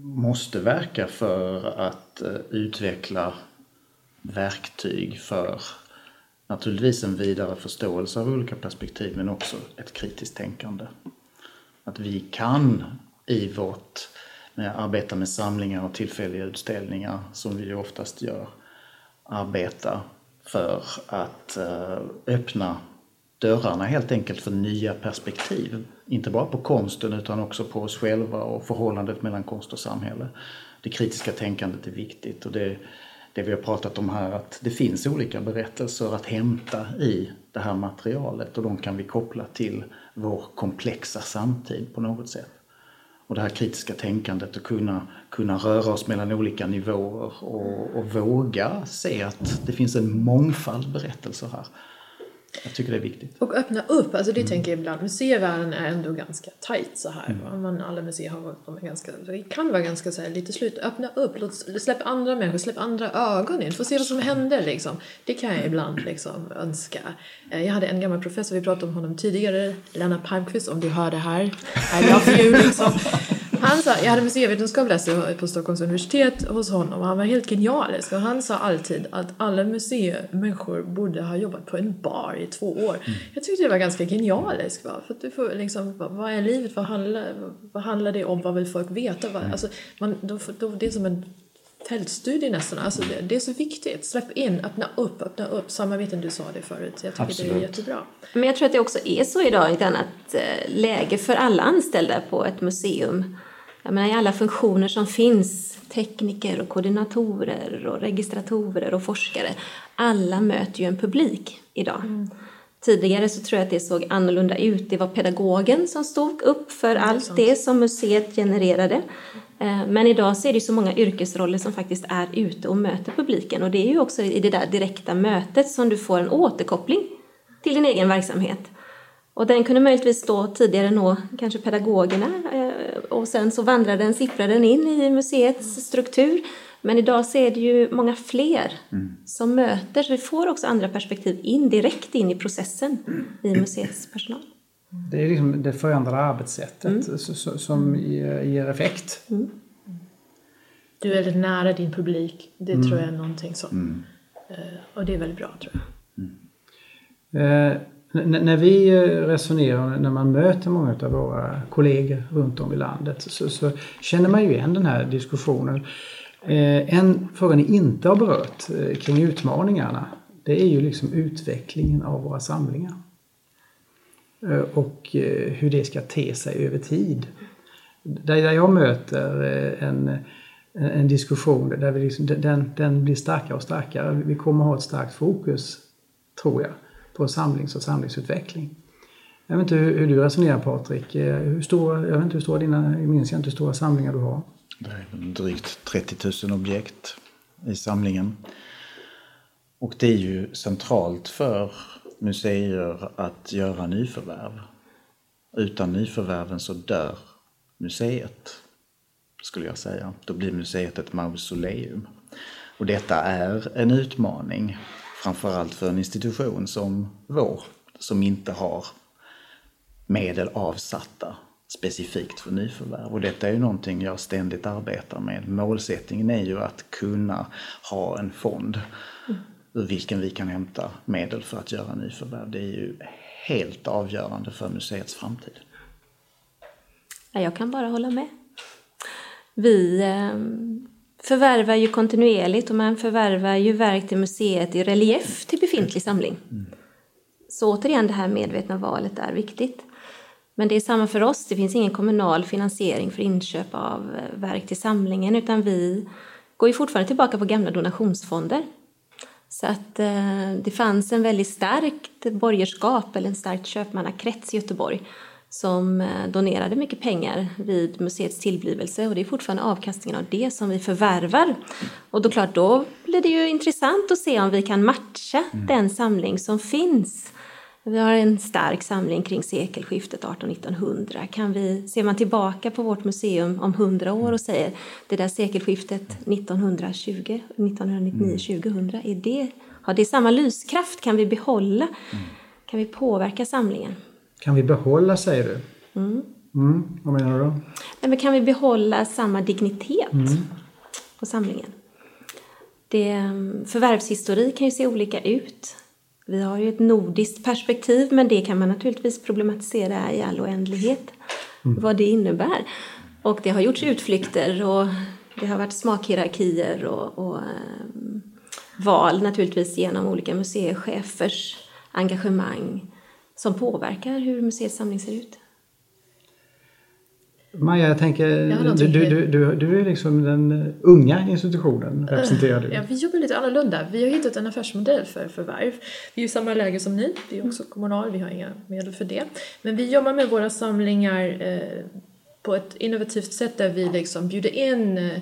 måste verka för att eh, utveckla verktyg för naturligtvis en vidare förståelse av olika perspektiv men också ett kritiskt tänkande. Att vi kan i vårt med arbeta med samlingar och tillfälliga utställningar som vi oftast gör arbeta för att eh, öppna dörrarna helt enkelt för nya perspektiv. Inte bara på konsten utan också på oss själva och förhållandet mellan konst och samhälle. Det kritiska tänkandet är viktigt och det, det vi har pratat om här att det finns olika berättelser att hämta i det här materialet och de kan vi koppla till vår komplexa samtid på något sätt. Och det här kritiska tänkandet att kunna, kunna röra oss mellan olika nivåer och, och våga se att det finns en mångfald berättelser här. Jag tycker det är viktigt. Och öppna upp, alltså det mm. tänker jag ibland, museivärlden är ändå ganska tight så här. Mm. Man, alla museer har, de är ganska, det kan vara ganska så här, lite slut. Öppna upp, låt, släpp andra människor, släpp andra ögon in, få se vad som händer liksom. Det kan jag ibland liksom önska. Eh, jag hade en gammal professor, vi pratade om honom tidigare, Lennart Palmqvist, om du hör det här, I love you liksom. Han sa, jag hade museivetenskap läste på Stockholms universitet hos honom och han var helt genialisk och han sa alltid att alla museimänniskor borde ha jobbat på en bar i två år. Mm. Jag tyckte det var ganska genialiskt. Va? För att du får liksom, vad är livet? Vad handlar, vad handlar det om? Vad vill folk veta? Mm. alltså, man, då, då, det är som en fältstudie nästan. Alltså det, det, är så viktigt. Släpp in, öppna upp, öppna upp. Samarbeten, du sa det förut. Jag tycker Absolut. det är jättebra. Men jag tror att det också är så idag, ett annat eh, läge för alla anställda på ett museum jag menar, i alla funktioner som finns, tekniker och koordinatorer och registratorer och forskare, alla möter ju en publik idag. Mm. Tidigare så tror jag att det såg annorlunda ut. Det var pedagogen som stod upp för allt det som museet genererade. Eh, men idag så är det så många yrkesroller som faktiskt är ute och möter publiken och det är ju också i det där direkta mötet som du får en återkoppling till din egen verksamhet. Och den kunde möjligtvis då tidigare nå kanske pedagogerna eh, och sen så vandrade den, sipprade den in i museets struktur. Men idag så är det ju många fler mm. som möter, så vi får också andra perspektiv in direkt in i processen i museets personal. Det är liksom det förändrade arbetssättet mm. som ger effekt. Mm. Du är väldigt nära din publik, det mm. tror jag är någonting som... Mm. Eh, och det är väldigt bra tror jag. Mm. N när vi eh, resonerar, när man möter många av våra kollegor runt om i landet så, så känner man ju igen den här diskussionen. Eh, en fråga ni inte har berört eh, kring utmaningarna det är ju liksom utvecklingen av våra samlingar. Eh, och eh, hur det ska te sig över tid. Där jag möter en, en diskussion där vi liksom, den, den blir starkare och starkare. Vi kommer ha ett starkt fokus, tror jag, på samlings och samlingsutveckling. Jag vet inte hur, hur du resonerar Patrik. Eh, hur stora, jag vet inte hur stora dina, jag minns inte hur stora samlingar du har. Det är drygt 30 000 objekt i samlingen. Och det är ju centralt för museer att göra nyförvärv. Utan nyförvärven så dör museet, skulle jag säga. Då blir museet ett mausoleum. Och detta är en utmaning framförallt för en institution som vår, som inte har medel avsatta specifikt för nyförvärv. Och detta är ju någonting jag ständigt arbetar med. Målsättningen är ju att kunna ha en fond ur vilken vi kan hämta medel för att göra nyförvärv. Det är ju helt avgörande för museets framtid. Jag kan bara hålla med. Vi eh, förvärvar ju kontinuerligt och man förvärvar ju verk till museet i relief till befintlig samling. Så återigen, det här medvetna valet är viktigt. Men det är samma för oss, det finns ingen kommunal finansiering för inköp av eh, verk till samlingen utan vi går ju fortfarande tillbaka på gamla donationsfonder. Så att eh, det fanns en väldigt starkt borgerskap eller en stark köpmannakrets i Göteborg som eh, donerade mycket pengar vid museets tillblivelse och det är fortfarande avkastningen av det som vi förvärvar. Och då klart, då blir det ju intressant att se om vi kan matcha mm. den samling som finns Vi har en stark samling kring sekelskiftet 1800-1900. Kan vi, ser man tillbaka på vårt museum om 100 år och säger det där sekelskiftet 1920, 1999-2000, är det, har det samma lyskraft? Kan vi behålla? Kan vi påverka samlingen? Kan vi behålla, säger du? Mm. Mm, vad menar du då? Nej, men kan vi behålla samma dignitet på samlingen? Det, förvärvshistorik kan ju se olika ut. Vi har ju ett nordiskt perspektiv, men det kan man naturligtvis problematisera i all oändlighet. Vad det innebär. Och det har gjorts utflykter och det har varit smakhierarkier och, och eh, val naturligtvis genom olika museichefers engagemang som påverkar hur museets samling ser ut. Maja, jag tänker, du, du, du, du, är liksom den unga institutionen, representerar du. Ja, vi jobbar lite annorlunda. Vi har hittat en affärsmodell för förvärv. Vi är i samma läge som ni. Vi är också kommunal, vi har inga medel för det. Men vi jobbar med våra samlingar eh, på ett innovativt sätt där vi liksom bjuder in eh,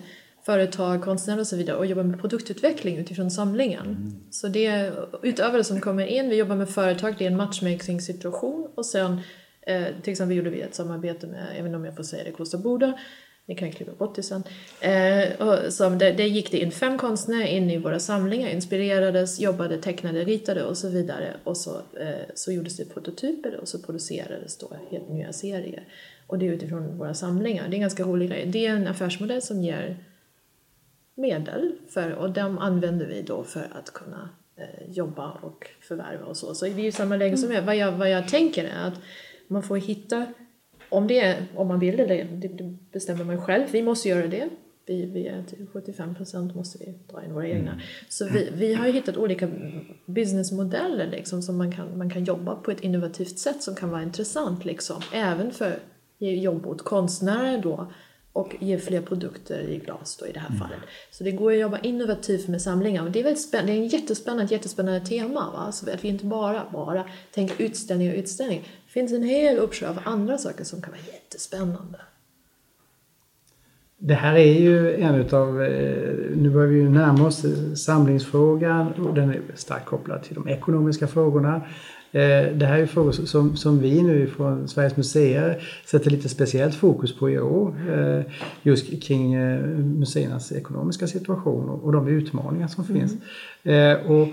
företag, konstnärer och så vidare och jobbar med produktutveckling utifrån samlingen. Så det utövare som kommer in, vi jobbar med företag, det är en matchmaking-situation och sen eh, till exempel gjorde vi ett samarbete med, inte om jag får säga det, Kosta Boda ni kan klippa bort det sen. Eh, som där, där gick det in fem konstnärer in i våra samlingar, inspirerades, jobbade, tecknade, ritade och så vidare. Och så, eh, så gjordes det prototyper och så producerades då helt nya serier. Och det är utifrån våra samlingar. Det är en ganska rolig grej. Det är en affärsmodell som ger medel för, och de använder vi då för att kunna eh, jobba och förvärva och så. Så vi är i samma läge som er. Vad jag, vad jag tänker är att man får hitta om, det är, om man vill det, det bestämmer man själv. Vi måste göra det. Vi, vi är till 75 procent måste vi dra in våra egna. Så vi, vi har hittat olika businessmodeller liksom, som man kan, man kan jobba på ett innovativt sätt som kan vara intressant. Liksom. Även för jobb åt konstnärer då och ge fler produkter i glas då i det här fallet. Så det går att jobba innovativt med samlingar och det är, väldigt spännande, det är en jättespännande, jättespännande tema. Va? Så att vi inte bara, bara tänker utställning och utställning. Det finns en hel uppsjö av andra saker som kan vara jättespännande. Det här är ju en utav, eh, nu börjar vi ju närma oss eh, samlingsfrågan och den är starkt kopplad till de ekonomiska frågorna. Eh, Det här är frågor som, som vi nu från Sveriges museer sätter lite speciellt fokus på i år. eh, Just kring eh, museernas ekonomiska situation och de utmaningar som finns. Eh, Och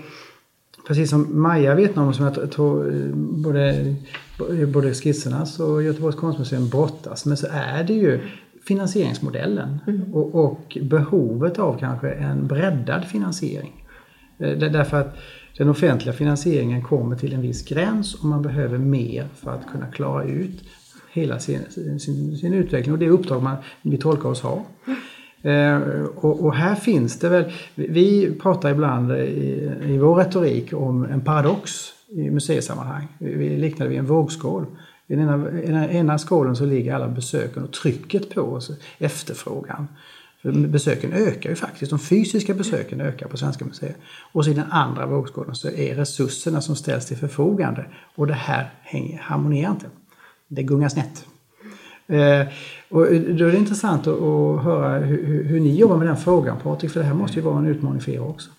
precis som Maja vet om, som jag tror både, både skissernas och Göteborgs konstmuseum brottas med, så är det ju finansieringsmodellen och, och behovet av kanske en breddad finansiering. Därför att den offentliga finansieringen kommer till en viss gräns och man behöver mer för att kunna klara ut hela sin, sin, sin utveckling och det uppdrag man, vi tolkar oss ha. Eh, och, och här finns det väl, vi- pratar ibland i, i vår retorik om en paradox i museisammanhang. Vi, vi liknar det vid en vågskål. I den ena, i den ena skålen så ligger alla besöken och trycket på oss, efterfrågan. För besöken ökar ju faktiskt, de fysiska besöken ökar på svenska museer. Och så i den andra vågskålen så är resurserna som ställs till förfogande. Och det här hänger, harmonierar inte. Det gungar snett. Eh, och då är det intressant att, att höra hur, hur, hur ni jobbar med den frågan Patrik, för det här måste ju vara en utmaning för er också.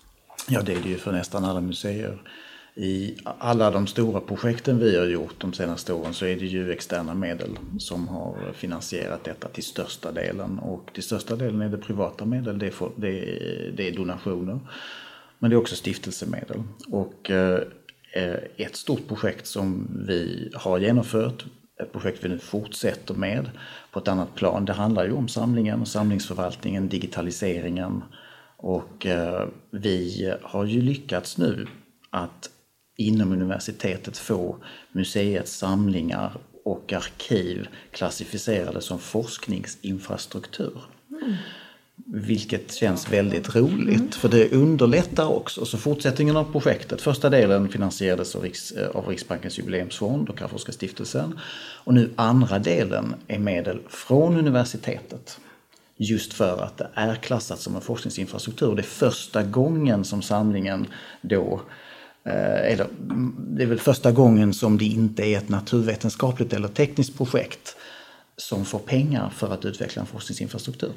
Ja, det är det ju för nästan alla museer. I alla de stora projekten vi har gjort de senaste åren så är det ju externa medel som har finansierat detta till största delen. Och till största delen är det privata medel, det är, för, det är, det är donationer. Men det är också stiftelsemedel. Och eh, ett stort projekt som vi har genomfört, ett projekt vi nu fortsätter med på ett annat plan, det handlar ju om samlingen, samlingsförvaltningen, digitaliseringen. Och eh, vi har ju lyckats nu att inom universitetet få museets samlingar och arkiv klassificerade som forskningsinfrastruktur. Vilket känns väldigt roligt för det underlättar också. Så fortsättningen av projektet, första delen finansierades av, Riks, eh, av Riksbankens jubileumsfond och Karolinska. Och nu andra delen är medel från universitetet. Just för att det är klassat som en forskningsinfrastruktur. Det är första gången som samlingen då eller, mm, det är väl första gången som det inte är ett naturvetenskapligt eller tekniskt projekt som får pengar för att utveckla en forskningsinfrastruktur.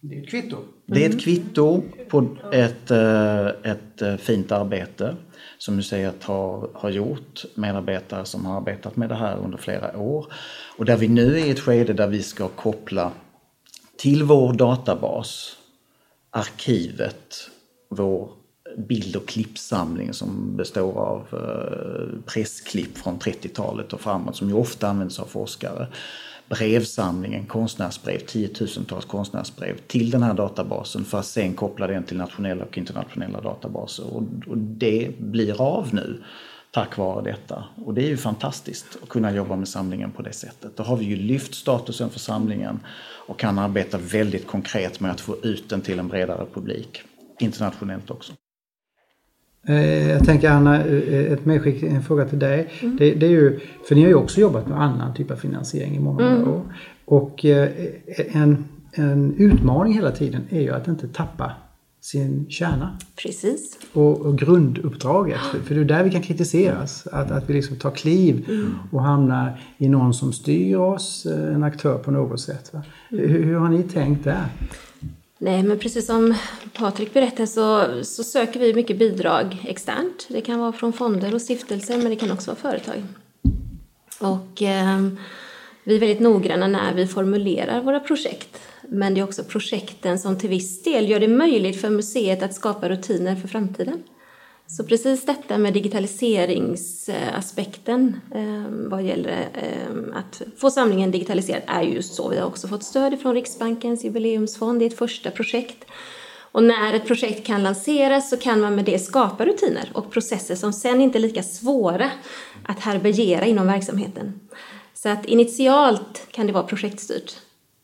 Det är ett kvitto. Det är ett kvitto på ett, eh, ett eh, fint arbete som museet har, har gjort. Medarbetare som har arbetat med det här under flera år. Och där vi nu är i ett skede där vi ska koppla till vår databas arkivet, vår bild och klippsamling som består av eh, pressklipp från 30-talet och framåt som ju ofta används av forskare brevsamlingen, konstnärsbrev, tiotusentals konstnärsbrev till den här databasen för att sen koppla den till nationella och internationella databaser. Och, och det blir av nu tack vare detta. Och det är ju fantastiskt att kunna jobba med samlingen på det sättet. Då har vi ju lyft statusen för samlingen och kan arbeta väldigt konkret med att få ut den till en bredare publik, internationellt också. Eh, jag tänker Anna, eh, ett medskick, en fråga till dig. Mm. Det, det, är ju, för ni har ju också jobbat med annan typ av finansiering i många mm. år. Och eh, en, en utmaning hela tiden är ju att inte tappa sin kärna. Precis. Och, och grunduppdraget. För, för, det är där vi kan kritiseras. Att, att vi liksom tar kliv mm. och hamnar i någon som styr oss, en aktör på något sätt. Mm. Hur, hur har ni tänkt där? Nej, men precis som Patrik berättade så, så söker vi mycket bidrag externt. Det kan vara från fonder och stiftelser, men det kan också vara företag. Och eh, vi är väldigt noggranna när vi formulerar våra projekt. Men det är också projekten som till viss del gör det möjligt för museet att skapa rutiner för framtiden. Så precis detta med digitaliseringsaspekten eh, vad gäller eh, att få samlingen digitaliserad är just så. Vi har också fått stöd från Riksbankens jubileumsfond i ett första projekt. Och när ett projekt kan lanseras så kan man med det skapa rutiner och processer som sen inte är lika svåra att härbärgera inom verksamheten. Så att initialt kan det vara projektstyrt,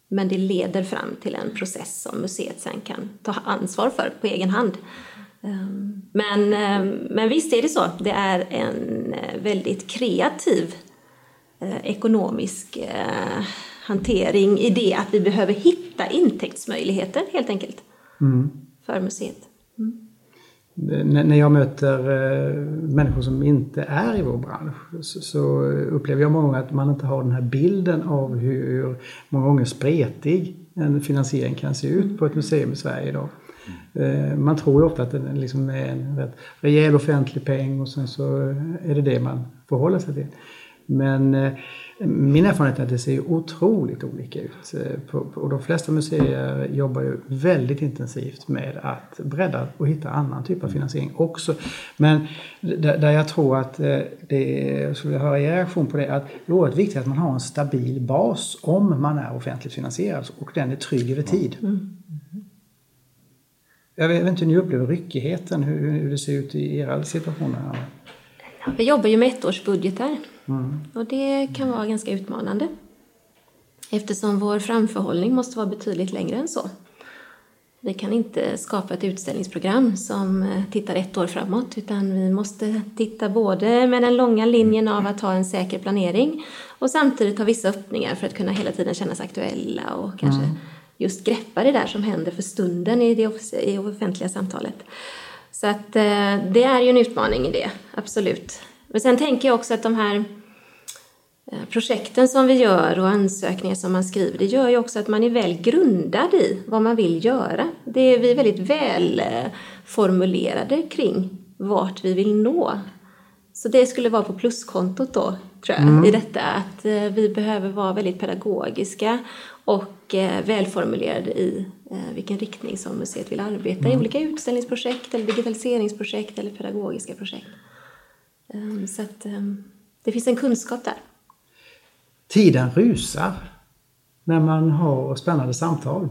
men det leder fram till en process som museet sen kan ta ansvar för på egen hand. Men, ehm, men visst är det så. Det är en eh, väldigt kreativ eh, ekonomisk eh, hantering i det att vi behöver hitta intäktsmöjligheter helt enkelt mm. för museet. Mm. När jag möter människor som inte är i vår bransch så upplever jag många gånger att man inte har den här bilden av hur många gånger spretig en finansiering kan se ut på ett museum i Sverige idag. Eh, man tror ju ofta att det liksom är en rätt rejäl offentlig peng och sen så är det det man förhåller sig till. Men eh, min erfarenhet är att det ser otroligt olika ut. Eh, och de flesta museer jobbar ju väldigt intensivt med att bredda och hitta annan typ av finansiering också. Men där jag tror att det jag skulle höra er reaktion på det, att det är oerhört viktigt att man har en stabil bas om man är offentligt finansierad och den är trygg över tid. Mm. Jag vet inte hur ni upplever ryckigheten, hur, hur det ser ut i era situationer? Vi jobbar ju med ettårsbudgetar mm. och det kan vara ganska utmanande eftersom vår framförhållning måste vara betydligt längre än så. Vi kan inte skapa ett utställningsprogram som eh, tittar ett år framåt utan vi måste titta både med den långa linjen av att ha en säker planering och samtidigt ha vissa öppningar för att kunna hela tiden kännas aktuella och kanske mm just greppa det där som händer för stunden i det i offentliga samtalet. Så att eh, det är ju en utmaning i det, absolut. Men sen tänker jag också att de här eh, projekten som vi gör och ansökningar som man skriver, det gör ju också att man är väl grundad i vad man vill göra. Det är vi väldigt väl eh, formulerade kring vart vi vill nå. Så det skulle vara på pluskontot då, tror jag, mm. i detta att vi behöver vara väldigt pedagogiska och eh, välformulerade i eh, vilken riktning som museet vill arbeta mm. i olika utställningsprojekt eller digitaliseringsprojekt eller pedagogiska projekt. Um, så att um, det finns en kunskap där. Tiden rusar när man har spännande samtal.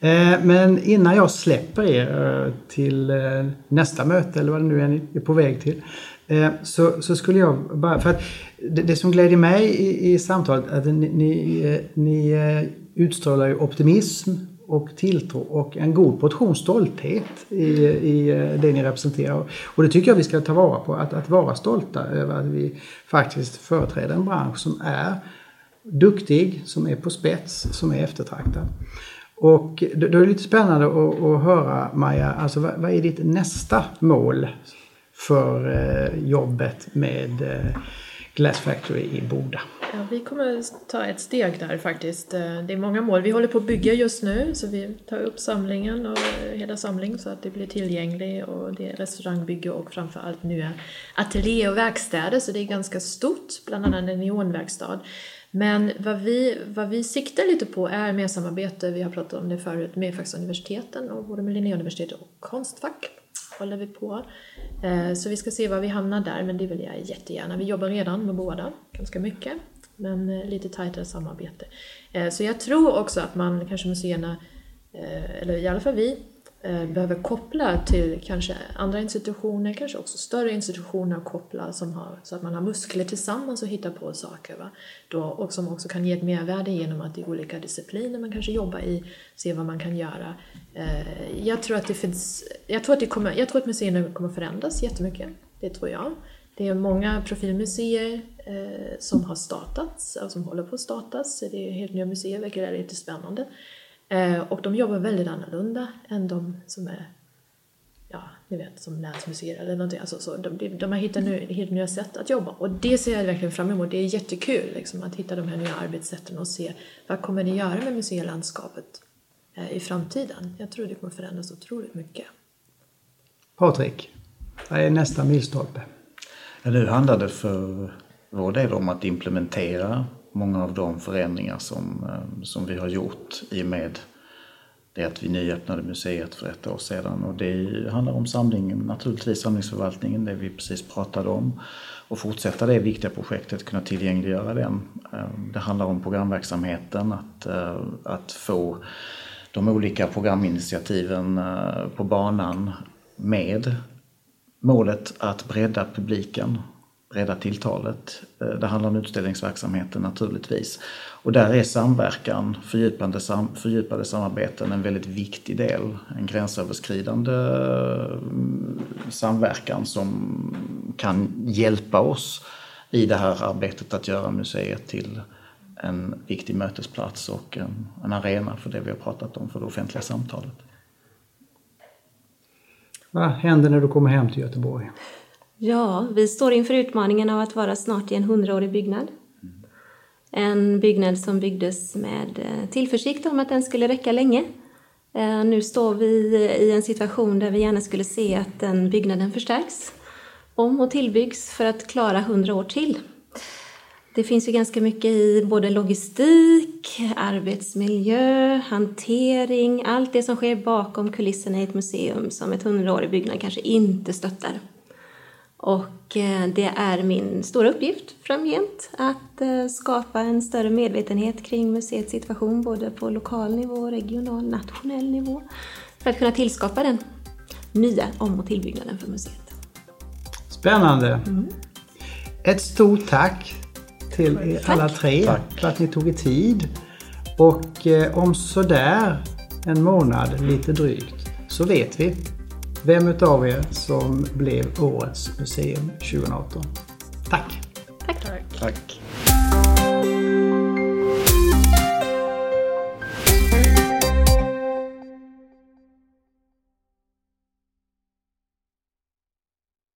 Eh, men innan jag släpper er till nästa möte eller vad det nu är ni är på väg till så, så skulle jag bara, för att det, det som gläder mig i, i samtalet är att ni, ni, ni utstrålar ju optimism och tilltro och en god portion stolthet i, i eh, det ni representerar. Och det tycker jag vi ska ta vara på, att, att vara stolta över att vi faktiskt företräder en bransch som är duktig, som är på spets, som är eftertraktad. Och då är det lite spännande att, att höra Maja, alltså vad, vad, är ditt nästa mål för eh, jobbet med eh, Glass Factory i Boda? Ja, vi kommer ta ett steg där faktiskt. Eh, det är många mål. Vi håller på att bygga just nu så vi tar upp samlingen och hela samlingen så att det blir tillgängligt och det är restaurangbygge och framförallt nya ateljé och verkstäder så det är ganska stort, bland annat en neonverkstad. Men vad vi, vad vi siktar lite på är mer samarbete, vi har pratat om det förut, med faktiskt universiteten och både med Linnéuniversitetet och Konstfack håller vi på. Eh, så vi ska se var vi hamnar där, men det vill jag jättegärna. Vi jobbar redan med båda, ganska mycket, men eh, lite tajtare samarbete. Eh, så jag tror också att man, kanske museerna, eh, eller i alla fall vi, behöver koppla till kanske andra institutioner, kanske också större institutioner koppla som har, så att man har muskler tillsammans och hittar på saker. Va? Då, och som också kan ge ett mervärde genom att i olika discipliner man kanske jobbar i, se vad man kan göra. Jag tror att det finns, jag tror att, det kommer, jag tror att museerna kommer förändras jättemycket, det tror jag. Det är många profilmuseer eh, som har startats, och som håller på att startas. Det är helt nya museer, vilket är lite spännande. Eh, och de jobbar väldigt annorlunda än de som är, ja, ni vet, som länsmuseer eller någonting. Alltså, så de, de har hittat nu, helt nya sätt att jobba och det ser jag verkligen fram emot. Det är jättekul liksom, att hitta de här nya arbetssätten och se vad kommer det göra med museilandskapet eh, i framtiden. Jag tror det kommer förändras otroligt mycket. Patrik, vad är nästa milstolpe? Ja, nu handlar det för vår del om att implementera många av de förändringar som, eh, som vi har gjort i och med det att vi nyöppnade museet för ett år sedan. Och det handlar om samlingen, naturligtvis samlingsförvaltningen, det vi precis pratade om. Och fortsätta det viktiga projektet, kunna tillgängliggöra den. Eh, det handlar om programverksamheten, att, eh, att få de olika programinitiativen på banan med målet att bredda publiken bredda tilltalet. Eh, det handlar om utställningsverksamheten naturligtvis. Och där är samverkan, fördjupande, sam, fördjupade samarbeten en väldigt viktig del. En gränsöverskridande mm, samverkan som kan hjälpa oss i det här arbetet att göra museet till en viktig mötesplats och en, en arena för det vi har pratat om, för det offentliga samtalet. Vad händer när du kommer hem till Göteborg? Ja, vi står inför utmaningen av att vara snart i en hundraårig byggnad. En byggnad som byggdes med eh, tillförsikt om att den skulle räcka länge. Eh, nu står vi i en situation där vi gärna skulle se att den byggnaden förstärks, om och tillbyggs för att klara hundra år till. Det finns ju ganska mycket i både logistik, arbetsmiljö, hantering, allt det som sker bakom kulisserna i ett museum som ett hundraårig byggnad kanske inte stöttar. Och eh, det är min stora uppgift framgent att eh, skapa en större medvetenhet kring museets situation både på lokal nivå, regional, nationell nivå för att kunna tillskapa den nya om och tillbyggnaden för museet. Spännande! Mm. Ett stort tack till er tack. alla tre tack. för att ni tog er tid. Och eh, om sådär en månad, lite drygt, så vet vi vem utav er som blev Årets museum 2018. Tack!